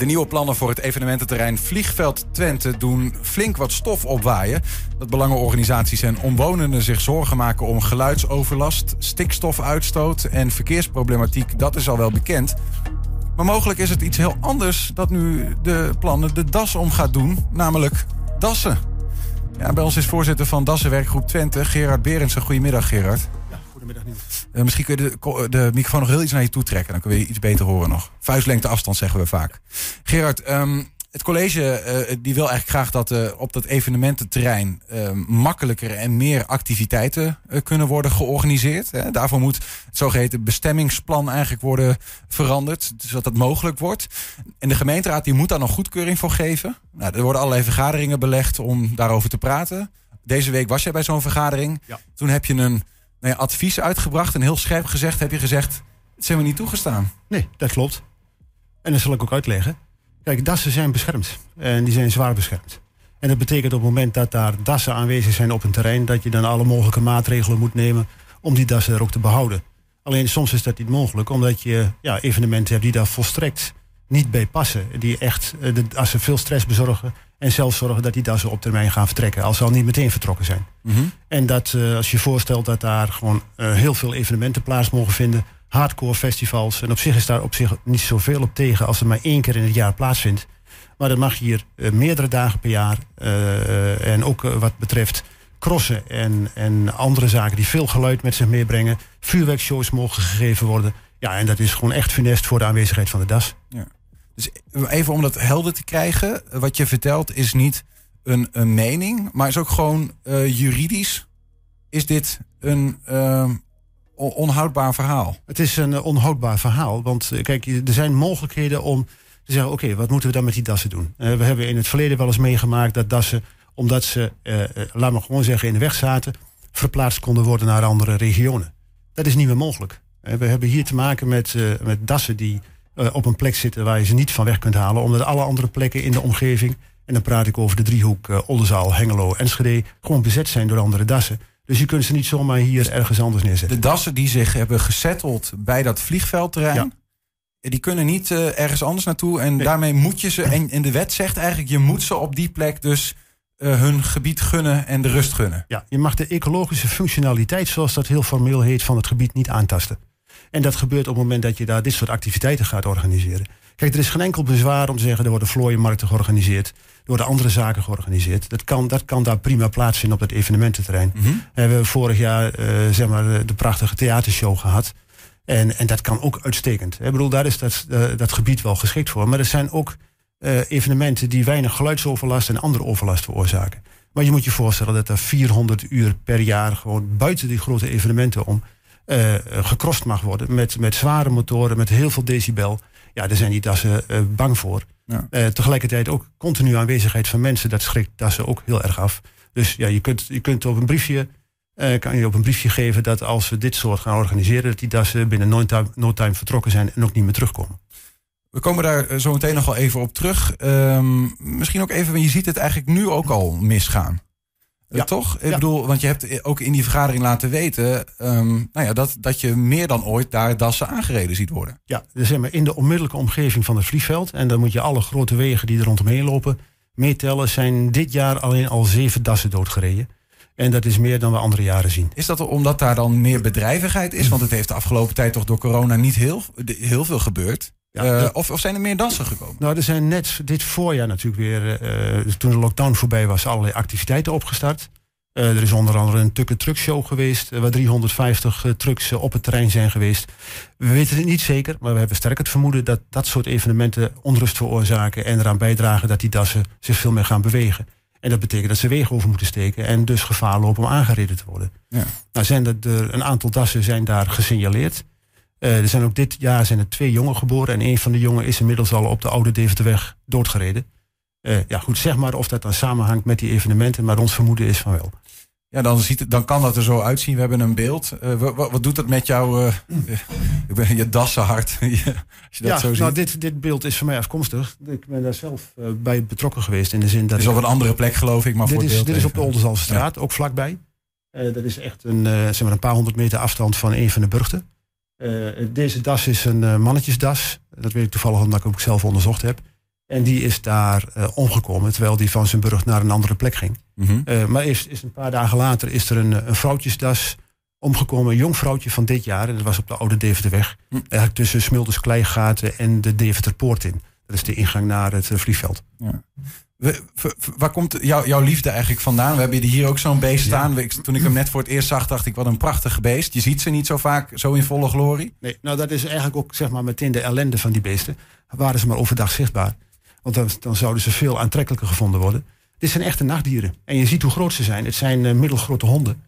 De nieuwe plannen voor het evenemententerrein Vliegveld Twente doen flink wat stof opwaaien. Dat belangenorganisaties en omwonenden zich zorgen maken om geluidsoverlast, stikstofuitstoot en verkeersproblematiek, dat is al wel bekend. Maar mogelijk is het iets heel anders dat nu de plannen de das om gaat doen, namelijk dassen. Ja, bij ons is voorzitter van Dassenwerkgroep Twente, Gerard Berendsen. Goedemiddag, Gerard. Goedemiddag niet. Uh, misschien kun je de, de, microfoon nog heel iets naar je toe trekken. Dan kun je iets beter horen nog. Vuistlengte afstand zeggen we vaak. Gerard, um, het college uh, die wil eigenlijk graag dat uh, op dat evenemententerrein makkelijker en meer activiteiten kunnen worden georganiseerd. Hè. Daarvoor moet het zogeheten bestemmingsplan eigenlijk worden veranderd. Zodat dat mogelijk wordt. En de gemeenteraad die moet daar nog goedkeuring voor geven. Nou, er worden allerlei vergaderingen belegd om daarover te praten. Deze week was jij bij zo'n vergadering. Ja. Toen heb je een nou ja, advies uitgebracht. En heel scherp gezegd heb je gezegd... het zijn we niet toegestaan. Nee, dat klopt. En dat zal ik ook uitleggen. Kijk, dassen zijn beschermd. En die zijn zwaar beschermd. En dat betekent op het moment dat daar dassen aanwezig zijn op een terrein... dat je dan alle mogelijke maatregelen moet nemen... om die dassen er ook te behouden. Alleen soms is dat niet mogelijk... omdat je ja, evenementen hebt die daar volstrekt niet bij passen. Die echt eh, de dassen veel stress bezorgen... En zelfs zorgen dat die dassen op termijn gaan vertrekken. Als ze al niet meteen vertrokken zijn. Mm -hmm. En dat uh, als je voorstelt dat daar gewoon uh, heel veel evenementen plaats mogen vinden. Hardcore festivals. En op zich is daar op zich niet zoveel op tegen als er maar één keer in het jaar plaatsvindt. Maar dat mag hier uh, meerdere dagen per jaar. en ook wat betreft crossen en, en andere zaken die veel geluid met zich meebrengen. Vuurwerkshows mogen gegeven worden. Ja, en dat is gewoon echt funest voor de aanwezigheid van de das. Ja. Dus even om dat helder te krijgen, wat je vertelt is niet een, een mening, maar is ook gewoon uh, juridisch. Is dit een uh, onhoudbaar verhaal? Het is een onhoudbaar verhaal, want kijk, er zijn mogelijkheden om te zeggen: oké, wat moeten we dan met die dassen doen? We hebben in het verleden wel eens meegemaakt dat dassen, omdat ze, laat maar gewoon zeggen, in de weg zaten, verplaatst konden worden naar andere regionen. Dat is niet meer mogelijk. we hebben hier te maken met, met dassen die uh, op een plek zitten waar je ze niet van weg kunt halen. Omdat alle andere plekken in de omgeving, en dan praat ik over de driehoek uh, Oldenzaal, Hengelo, Enschede, gewoon bezet zijn door andere dassen. Dus je kunt ze niet zomaar hier ergens anders neerzetten. De dassen die zich hebben gesetteld bij dat vliegveldterrein, ja. die kunnen niet uh, ergens anders naartoe. En nee. daarmee moet je ze, en, en de wet zegt eigenlijk, je moet ze op die plek dus hun gebied gunnen en de rust gunnen. Ja, je mag de ecologische functionaliteit, zoals dat heel formeel heet, van het gebied niet aantasten. En dat gebeurt op het moment dat je daar dit soort activiteiten gaat organiseren. Kijk, er is geen enkel bezwaar om te zeggen... er worden vlooienmarkten georganiseerd. Er worden andere zaken georganiseerd. Dat kan, dat kan daar prima plaatsvinden op het evenemententerrein. Mm -hmm. We hebben vorig jaar uh, zeg maar, de prachtige theatershow gehad. En, en dat kan ook uitstekend. Ik bedoel, daar is dat, uh, dat gebied wel geschikt voor. Maar er zijn ook uh, evenementen die weinig geluidsoverlast... en andere overlast veroorzaken. Maar je moet je voorstellen dat er 400 uur per jaar... gewoon buiten die grote evenementen om uh, mag worden. Met, met zware motoren, met heel veel decibel. Ja, daar zijn die dassen uh, bang voor. Ja. Uh, tegelijkertijd ook continu aanwezigheid van mensen. Dat schrikt dassen ook heel erg af. Dus ja, je kunt, je kunt op een briefje... kan je op een briefje geven dat als we dit soort gaan organiseren... dat die dassen binnen no time, no time vertrokken zijn en ook niet meer terugkomen. We komen daar zo meteen nog wel even op terug. Um, misschien ook even, je ziet het eigenlijk nu ook al misgaan. Ja. Toch? Ik Ja. bedoel, want je hebt ook in die vergadering laten weten um, nou ja, dat, dat je meer dan ooit daar dassen aangereden ziet worden. Ja, dus zeg maar in de onmiddellijke omgeving van het vliegveld. En dan moet je alle grote wegen die er rondomheen lopen meetellen. Zijn dit jaar alleen al zeven dassen doodgereden. En dat is meer dan we andere jaren zien. Is dat omdat daar dan meer bedrijvigheid is? Want het heeft de afgelopen tijd toch door corona niet heel, heel veel gebeurd. Ja, ja. of, of zijn er meer dassen gekomen? Nou, er zijn net dit voorjaar natuurlijk weer, eh, dus toen de lockdown voorbij was, allerlei activiteiten opgestart. Eh, er is onder andere een Tukke Truck Show geweest, eh, waar 350 eh, trucks eh, op het terrein zijn geweest. We weten het niet zeker, maar we hebben sterk het vermoeden dat dat soort evenementen onrust veroorzaken en eraan bijdragen dat die dassen zich veel meer gaan bewegen. En dat betekent dat ze wegen over moeten steken en dus gevaar lopen om aangereden te worden. Ja. Nou zijn er, er een aantal dassen zijn daar gesignaleerd. Eh, er zijn ook dit jaar zijn er twee jongen geboren en een van de jongen is inmiddels al op de oude Deventerweg doodgereden. Eh, ja, goed, zeg maar of dat dan samenhangt met die evenementen, maar ons vermoeden is van wel. Ja, dan, ziet het, dan kan dat er zo uitzien. We hebben een beeld. Uh, wat, wat, doet dat met jou? Uh, je dassenhart. Als je dat ja, zo ziet. nou, dit, dit beeld is voor mij afkomstig. Ik ben daar zelf uh, bij betrokken geweest in de zin dat. Het is op een andere plek, geloof ik. Maar dit voor is, dit is op de Oldenzaalstraat, ja. ook vlakbij. dat is echt een, zeg maar een paar honderd meter afstand van een van de burchten. Deze das is een mannetjesdas. Dat weet ik toevallig omdat ik hem ook zelf onderzocht heb. En die is daar uh, omgekomen, terwijl die van zijn burg naar een andere plek ging. Mhm. Uh, maar is, is een paar dagen later is er een, een vrouwtjesdas omgekomen. Een jong vrouwtje van dit jaar. En dat was op de Oude Deventerweg. Hm. Eigenlijk tussen Smulders Kleigaten en de Deventerpoort in. Dat is de ingang naar het uh, vliegveld. Ja. Waar komt jou, jouw liefde eigenlijk vandaan? We hebben hier ook zo'n beest staan. Toen ik hem net voor het eerst zag, dacht ik, wat een prachtig beest. Je ziet ze niet zo vaak zo in volle glorie. Nee, nou dat is eigenlijk ook zeg maar meteen de ellende van die beesten. Waren ze maar overdag zichtbaar. Want dan, dan zouden ze veel aantrekkelijker gevonden worden. Dit zijn echte nachtdieren. En je ziet hoe groot ze zijn. Het zijn uh, middelgrote honden.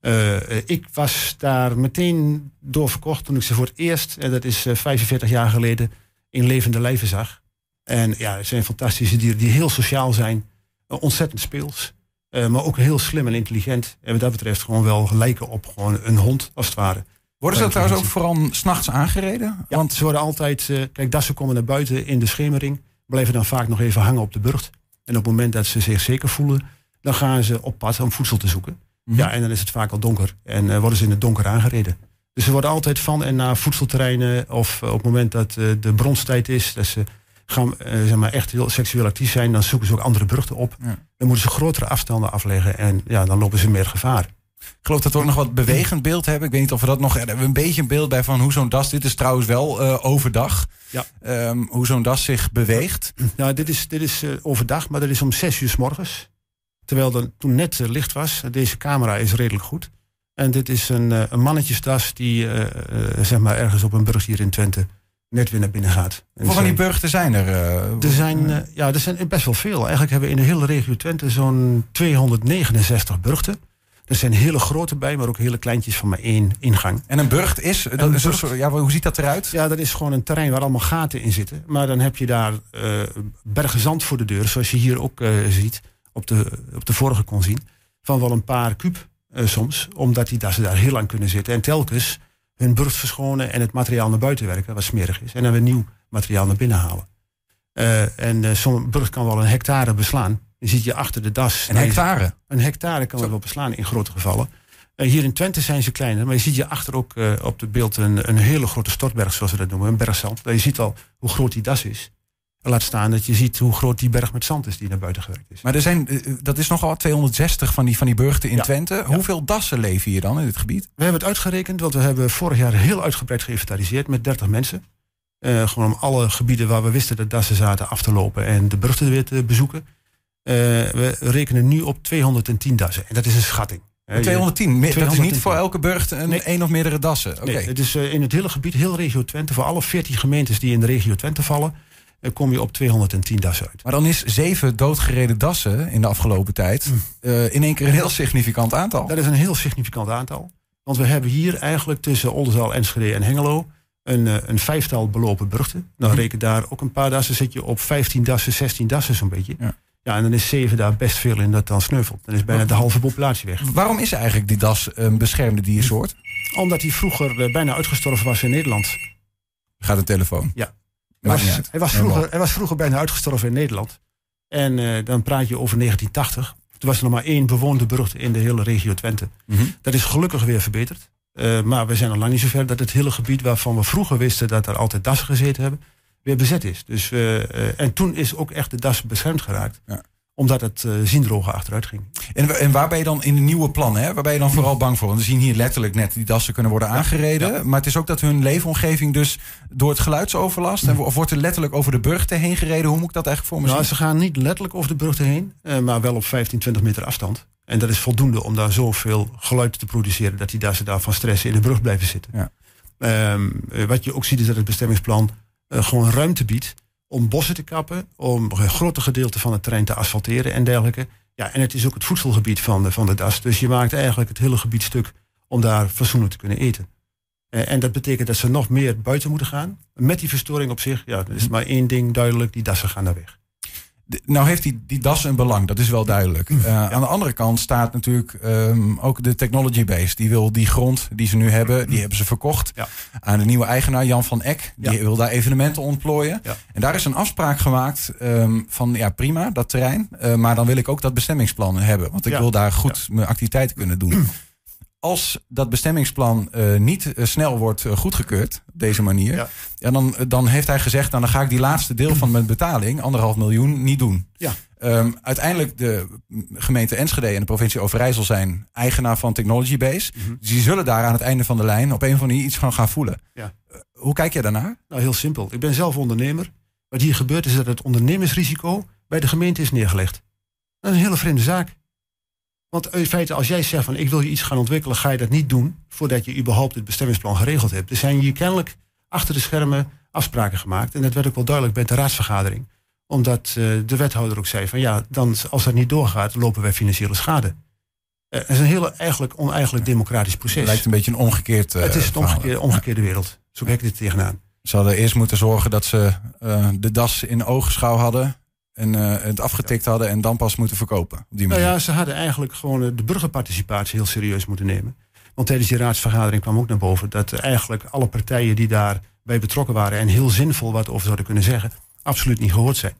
Uh, ik was daar meteen door verkocht toen ik ze voor het eerst, en dat is uh, 45 jaar geleden, in levende lijven zag. En ja, het zijn fantastische dieren die heel sociaal zijn, uh, ontzettend speels, uh, maar ook heel slim en intelligent. En wat dat betreft gewoon wel lijken op gewoon een hond, als het ware. Worden ze trouwens ook vooral s'nachts aangereden? Ja, want ze worden altijd, uh, kijk, dassen komen naar buiten in de schemering, blijven dan vaak nog even hangen op de burcht. En op het moment dat ze zich zeker voelen, dan gaan ze op pad om voedsel te zoeken. Mhm. Ja, en dan is het vaak al donker. En uh, worden ze in het donker aangereden. Dus ze worden altijd van en naar voedselterreinen. Of op het moment dat de bronstijd is. Dat ze gaan zeg maar echt heel seksueel actief zijn. Dan zoeken ze ook andere burchten op. Ja. Dan moeten ze grotere afstanden afleggen. En ja, dan lopen ze meer gevaar. Ik geloof dat we ook nog wat bewegend beeld hebben. Ik weet niet of we dat nog... Ja, hebben we een beetje een beeld bij van hoe zo'n das... Dit is trouwens wel uh, overdag. Ja. Um, hoe zo'n das zich beweegt. Nou, dit is, dit is uh, overdag, maar dat is om zes uur s morgens. Terwijl er toen net uh, licht was. Deze camera is redelijk goed. En dit is een, een mannetjesdas die zeg maar ergens op een brug hier in Twente net weer naar binnen gaat. Hoeveel van die burchten zijn er? er, zijn, ja, er zijn best wel veel. Eigenlijk hebben we in de hele regio Twente zo'n 269 burchten. Er zijn hele grote bij, maar ook hele kleintjes van maar één ingang. En een burcht is? Dat een is burcht, een, ja, hoe ziet dat eruit? Ja, dat is gewoon een terrein waar allemaal gaten in zitten. Maar dan heb je daar uh, bergen zand voor de deur, zoals je hier ook ziet, op de, op de vorige kon zien. Van wel een paar kuub soms, omdat die dassen daar heel lang kunnen zitten. En telkens hun burcht verschonen en het materiaal naar buiten werken, wat smerig is. En dan weer nieuw materiaal naar binnen halen. en zo'n burcht kan wel een hectare beslaan. Dan zit je achter de das. Een hectare? Een hectare kan het wel beslaan in grote gevallen. Uh, hier in Twente zijn ze kleiner, maar je ziet je achter ook uh, op het beeld een, een, hele grote stortberg, zoals we dat noemen, een bergzand. Je ziet al hoe groot die das is. Laat staan dat je ziet hoe groot die berg met zand is die naar buiten gewerkt is. Maar er zijn, uh, dat is nogal 260 van die, van die burchten in ja. Twente. Ja. Hoeveel dassen leven hier dan in dit gebied? We hebben het uitgerekend, want we hebben vorig jaar heel uitgebreid geïnventariseerd met 30 mensen. Uh, gewoon om alle gebieden waar we wisten dat dassen zaten af te lopen en de burchten weer te bezoeken. Uh, we rekenen nu op 210 dassen. En dat is een schatting. 210? 210. Dat is niet voor elke burcht een nee. of meerdere dassen? Okay. Nee, het is in het hele gebied, heel regio Twente, voor alle 14 gemeentes die in de regio Twente vallen, kom je op 210 dassen uit. Maar dan is zeven doodgereden dassen in de afgelopen tijd mm. uh, in één keer een heel significant aantal. Dat is een heel significant aantal. Want we hebben hier eigenlijk tussen Oldenzaal, Enschede en Hengelo een, een vijftal belopen burchten. Nou, Mhm. mm. reken daar ook een paar dassen, zit je op 15 dassen, 16 dassen zo'n beetje. Ja. Ja, en dan is zeven daar best veel in dat dan sneuvelt. Dan is bijna de halve populatie weg. Waarom is eigenlijk die das een beschermde diersoort? Omdat hij vroeger bijna uitgestorven was in Nederland. Gaat de telefoon? Ja. Hij was, hij, was vroeger, hij was vroeger bijna uitgestorven in Nederland. En uh, dan praat je over 1980. Toen was er nog maar één bewoonde burcht in de hele regio Twente. Mm -hmm. Dat is gelukkig weer verbeterd. Uh, maar we zijn al lang niet zover dat het hele gebied waarvan we vroeger wisten dat er altijd dassen gezeten hebben, weer bezet is. Dus, uh, en toen is ook echt de das beschermd geraakt. Ja. Omdat het uh, ziendrogen achteruit ging. En, en waar ben je dan in de nieuwe plannen, hè? waar ben je dan vooral bang voor? Want we zien hier letterlijk net die dassen kunnen worden aangereden. Ja. Maar het is ook dat hun leefomgeving dus door het geluidsoverlast... En, of wordt er letterlijk over de burchten heen gereden? Hoe moet ik dat eigenlijk voor me nou, zien? Ze gaan niet letterlijk over de burchten heen, uh, maar wel op 15, 20 meter afstand. En dat is voldoende om daar zoveel geluid te produceren... dat die dassen daar van stress in de brug blijven zitten. Ja. Um, wat je ook ziet is dat het bestemmingsplan uh, gewoon ruimte biedt om bossen te kappen, om een grote gedeelte van het terrein te asfalteren en dergelijke. Ja, en het is ook het voedselgebied van de, van de DAS. Dus je maakt eigenlijk het hele gebied stuk om daar fatsoenlijk te kunnen eten. Uh, en dat betekent dat ze nog meer buiten moeten gaan. Met die verstoring op zich, ja, er is maar één ding duidelijk, die dassen gaan daar weg. Nou heeft die, die das een belang, dat is wel duidelijk. Uh, ja. Aan de andere kant staat natuurlijk um, ook de technology base. Die wil die grond die ze nu hebben, die hebben ze verkocht ja. aan de nieuwe eigenaar Jan van Eck. Die Ja. wil daar evenementen ontplooien. En daar is een afspraak gemaakt um, van ja prima, dat terrein. Uh, maar dan wil ik ook dat bestemmingsplan hebben. Want ik wil daar goed mijn activiteiten kunnen doen. Als dat bestemmingsplan uh, niet uh, snel wordt uh, goedgekeurd op deze manier, ja. ja dan, dan heeft hij gezegd, nou, dan ga ik die laatste deel van mijn betaling, anderhalf miljoen, niet doen. Ja. Um, uiteindelijk de gemeente Enschede en de provincie Overijssel zijn eigenaar van Technology Base. Mm -hmm. Dus die zullen daar aan het einde van de lijn op een of andere manier iets van gaan voelen. Ja. hoe kijk jij daarnaar? Nou, heel simpel. Ik ben zelf ondernemer. Wat hier gebeurt is dat het ondernemersrisico bij de gemeente is neergelegd. Dat is een hele vreemde zaak. Want in feite, als jij zegt van ik wil je iets gaan ontwikkelen, ga je dat niet doen voordat je überhaupt het bestemmingsplan geregeld hebt. Er zijn hier kennelijk achter de schermen afspraken gemaakt. En dat werd ook wel duidelijk bij de raadsvergadering. Omdat uh, de wethouder ook zei van ja, dan, als dat niet doorgaat, lopen wij financiële schade. Uh, het is een heel eigenlijk oneigenlijk democratisch proces. Het lijkt een beetje een omgekeerd. Uh, het is een omgekeerde, omgekeerde wereld. Zo kijk ik dit tegenaan. Ze hadden eerst moeten zorgen dat ze de das in oogschouw hadden en uh, het afgetikt hadden en dan pas moeten verkopen. Op die. Nou ja, ze hadden eigenlijk gewoon de burgerparticipatie heel serieus moeten nemen. Want tijdens die raadsvergadering kwam ook naar boven dat eigenlijk alle partijen die daarbij betrokken waren en heel zinvol wat over zouden kunnen zeggen, absoluut niet gehoord zijn.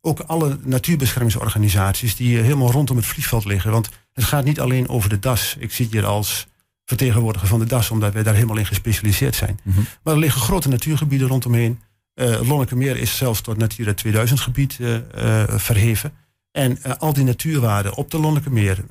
Ook alle natuurbeschermingsorganisaties die helemaal rondom het vliegveld liggen. Want het gaat niet alleen over de DAS. Ik zit hier als vertegenwoordiger van de DAS, omdat wij daar helemaal in gespecialiseerd zijn. Mm -hmm. Maar er liggen grote natuurgebieden rondomheen. Uh, Lonnekemeer is zelfs tot Natura 2000 gebied uh, uh, verheven. En al die natuurwaarden op de Lonnekemeer,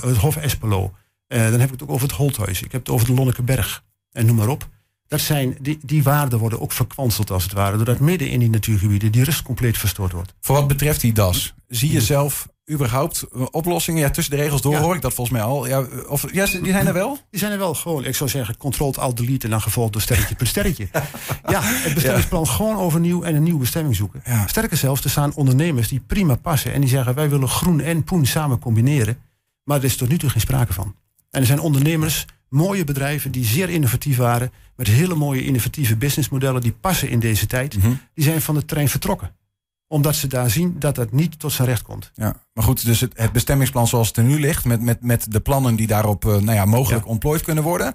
het Hof Espelo, dan heb ik het ook over het Holthuis, ik heb het over de Lonnekeberg en noem maar op. Dat zijn, die, die waarden worden ook verkwanseld als het ware, doordat midden in die natuurgebieden die rust compleet verstoord wordt. Voor wat betreft die DAS, zie je zelf überhaupt oplossingen? Ja, tussen de regels door ja. hoor ik dat volgens mij al. Ja, of, ja, die zijn er wel? Die zijn er wel gewoon. Ik zou zeggen, controlt alt delete en dan gevolgd door sterretje per sterretje. ja, het bestemmingsplan ja. gewoon overnieuw en een nieuwe bestemming zoeken. Ja. Sterker zelfs, er staan ondernemers die prima passen en die zeggen wij willen groen en poen samen combineren. Maar er is tot nu toe geen sprake van. En er zijn ondernemers, mooie bedrijven die zeer innovatief waren, met hele mooie innovatieve businessmodellen die passen in deze tijd. Mm -hmm. Die zijn van de trein vertrokken omdat ze daar zien dat het niet tot zijn recht komt. Ja, maar goed, dus het, het bestemmingsplan zoals het er nu ligt, met, met, met de plannen die daarop uh, nou ja, mogelijk ja. ontplooid kunnen worden,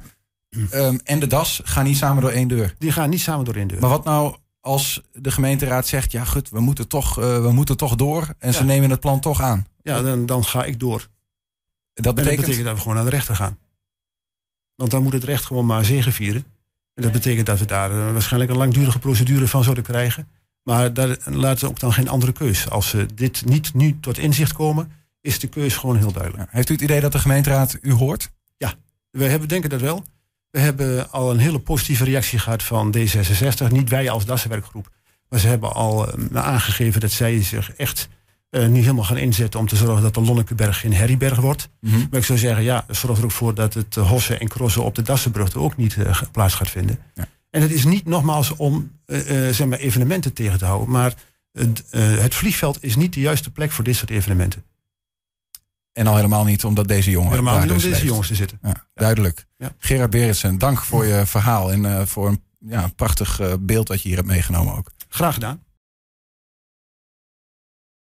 um, en de DAS gaan niet samen door één deur. Die gaan niet samen door één deur. Maar wat nou als de gemeenteraad zegt, ja goed, we moeten toch, uh, we moeten toch door en ja. ze nemen het plan toch aan? Ja, dan, dan ga ik door. Dat betekent... En dat betekent dat we gewoon naar de rechter gaan. Want dan moet het recht gewoon maar zegevieren. En dat betekent dat we daar uh, waarschijnlijk een langdurige procedure van zouden krijgen. Maar daar laten ze ook dan geen andere keus. Als ze dit niet nu tot inzicht komen, is de keus gewoon heel duidelijk. Heeft u het idee dat de gemeenteraad u hoort? Ja, we hebben, denken dat wel. We hebben al een hele positieve reactie gehad van D66. Niet wij als Dassenwerkgroep. Maar ze hebben al uh, aangegeven dat zij zich echt uh, nu helemaal gaan inzetten om te zorgen dat de Lonnekeberg geen herrieberg wordt. Mm -hmm. Maar ik zou zeggen, ja, zorg er ook voor dat het uh, hossen en crossen op de Dassenbrug ook niet plaats gaat vinden. Ja. En het is niet nogmaals om uh, uh, zeg maar evenementen tegen te houden, maar het, uh, het, vliegveld is niet de juiste plek voor dit soort evenementen. En al helemaal niet omdat deze jongen. Helemaal niet om dus deze leeft. jongens te zitten. Ja, ja. Duidelijk. Ja. Gerard Berensen, dank voor je verhaal en voor een ja, prachtig beeld dat je hier hebt meegenomen ook. Graag gedaan.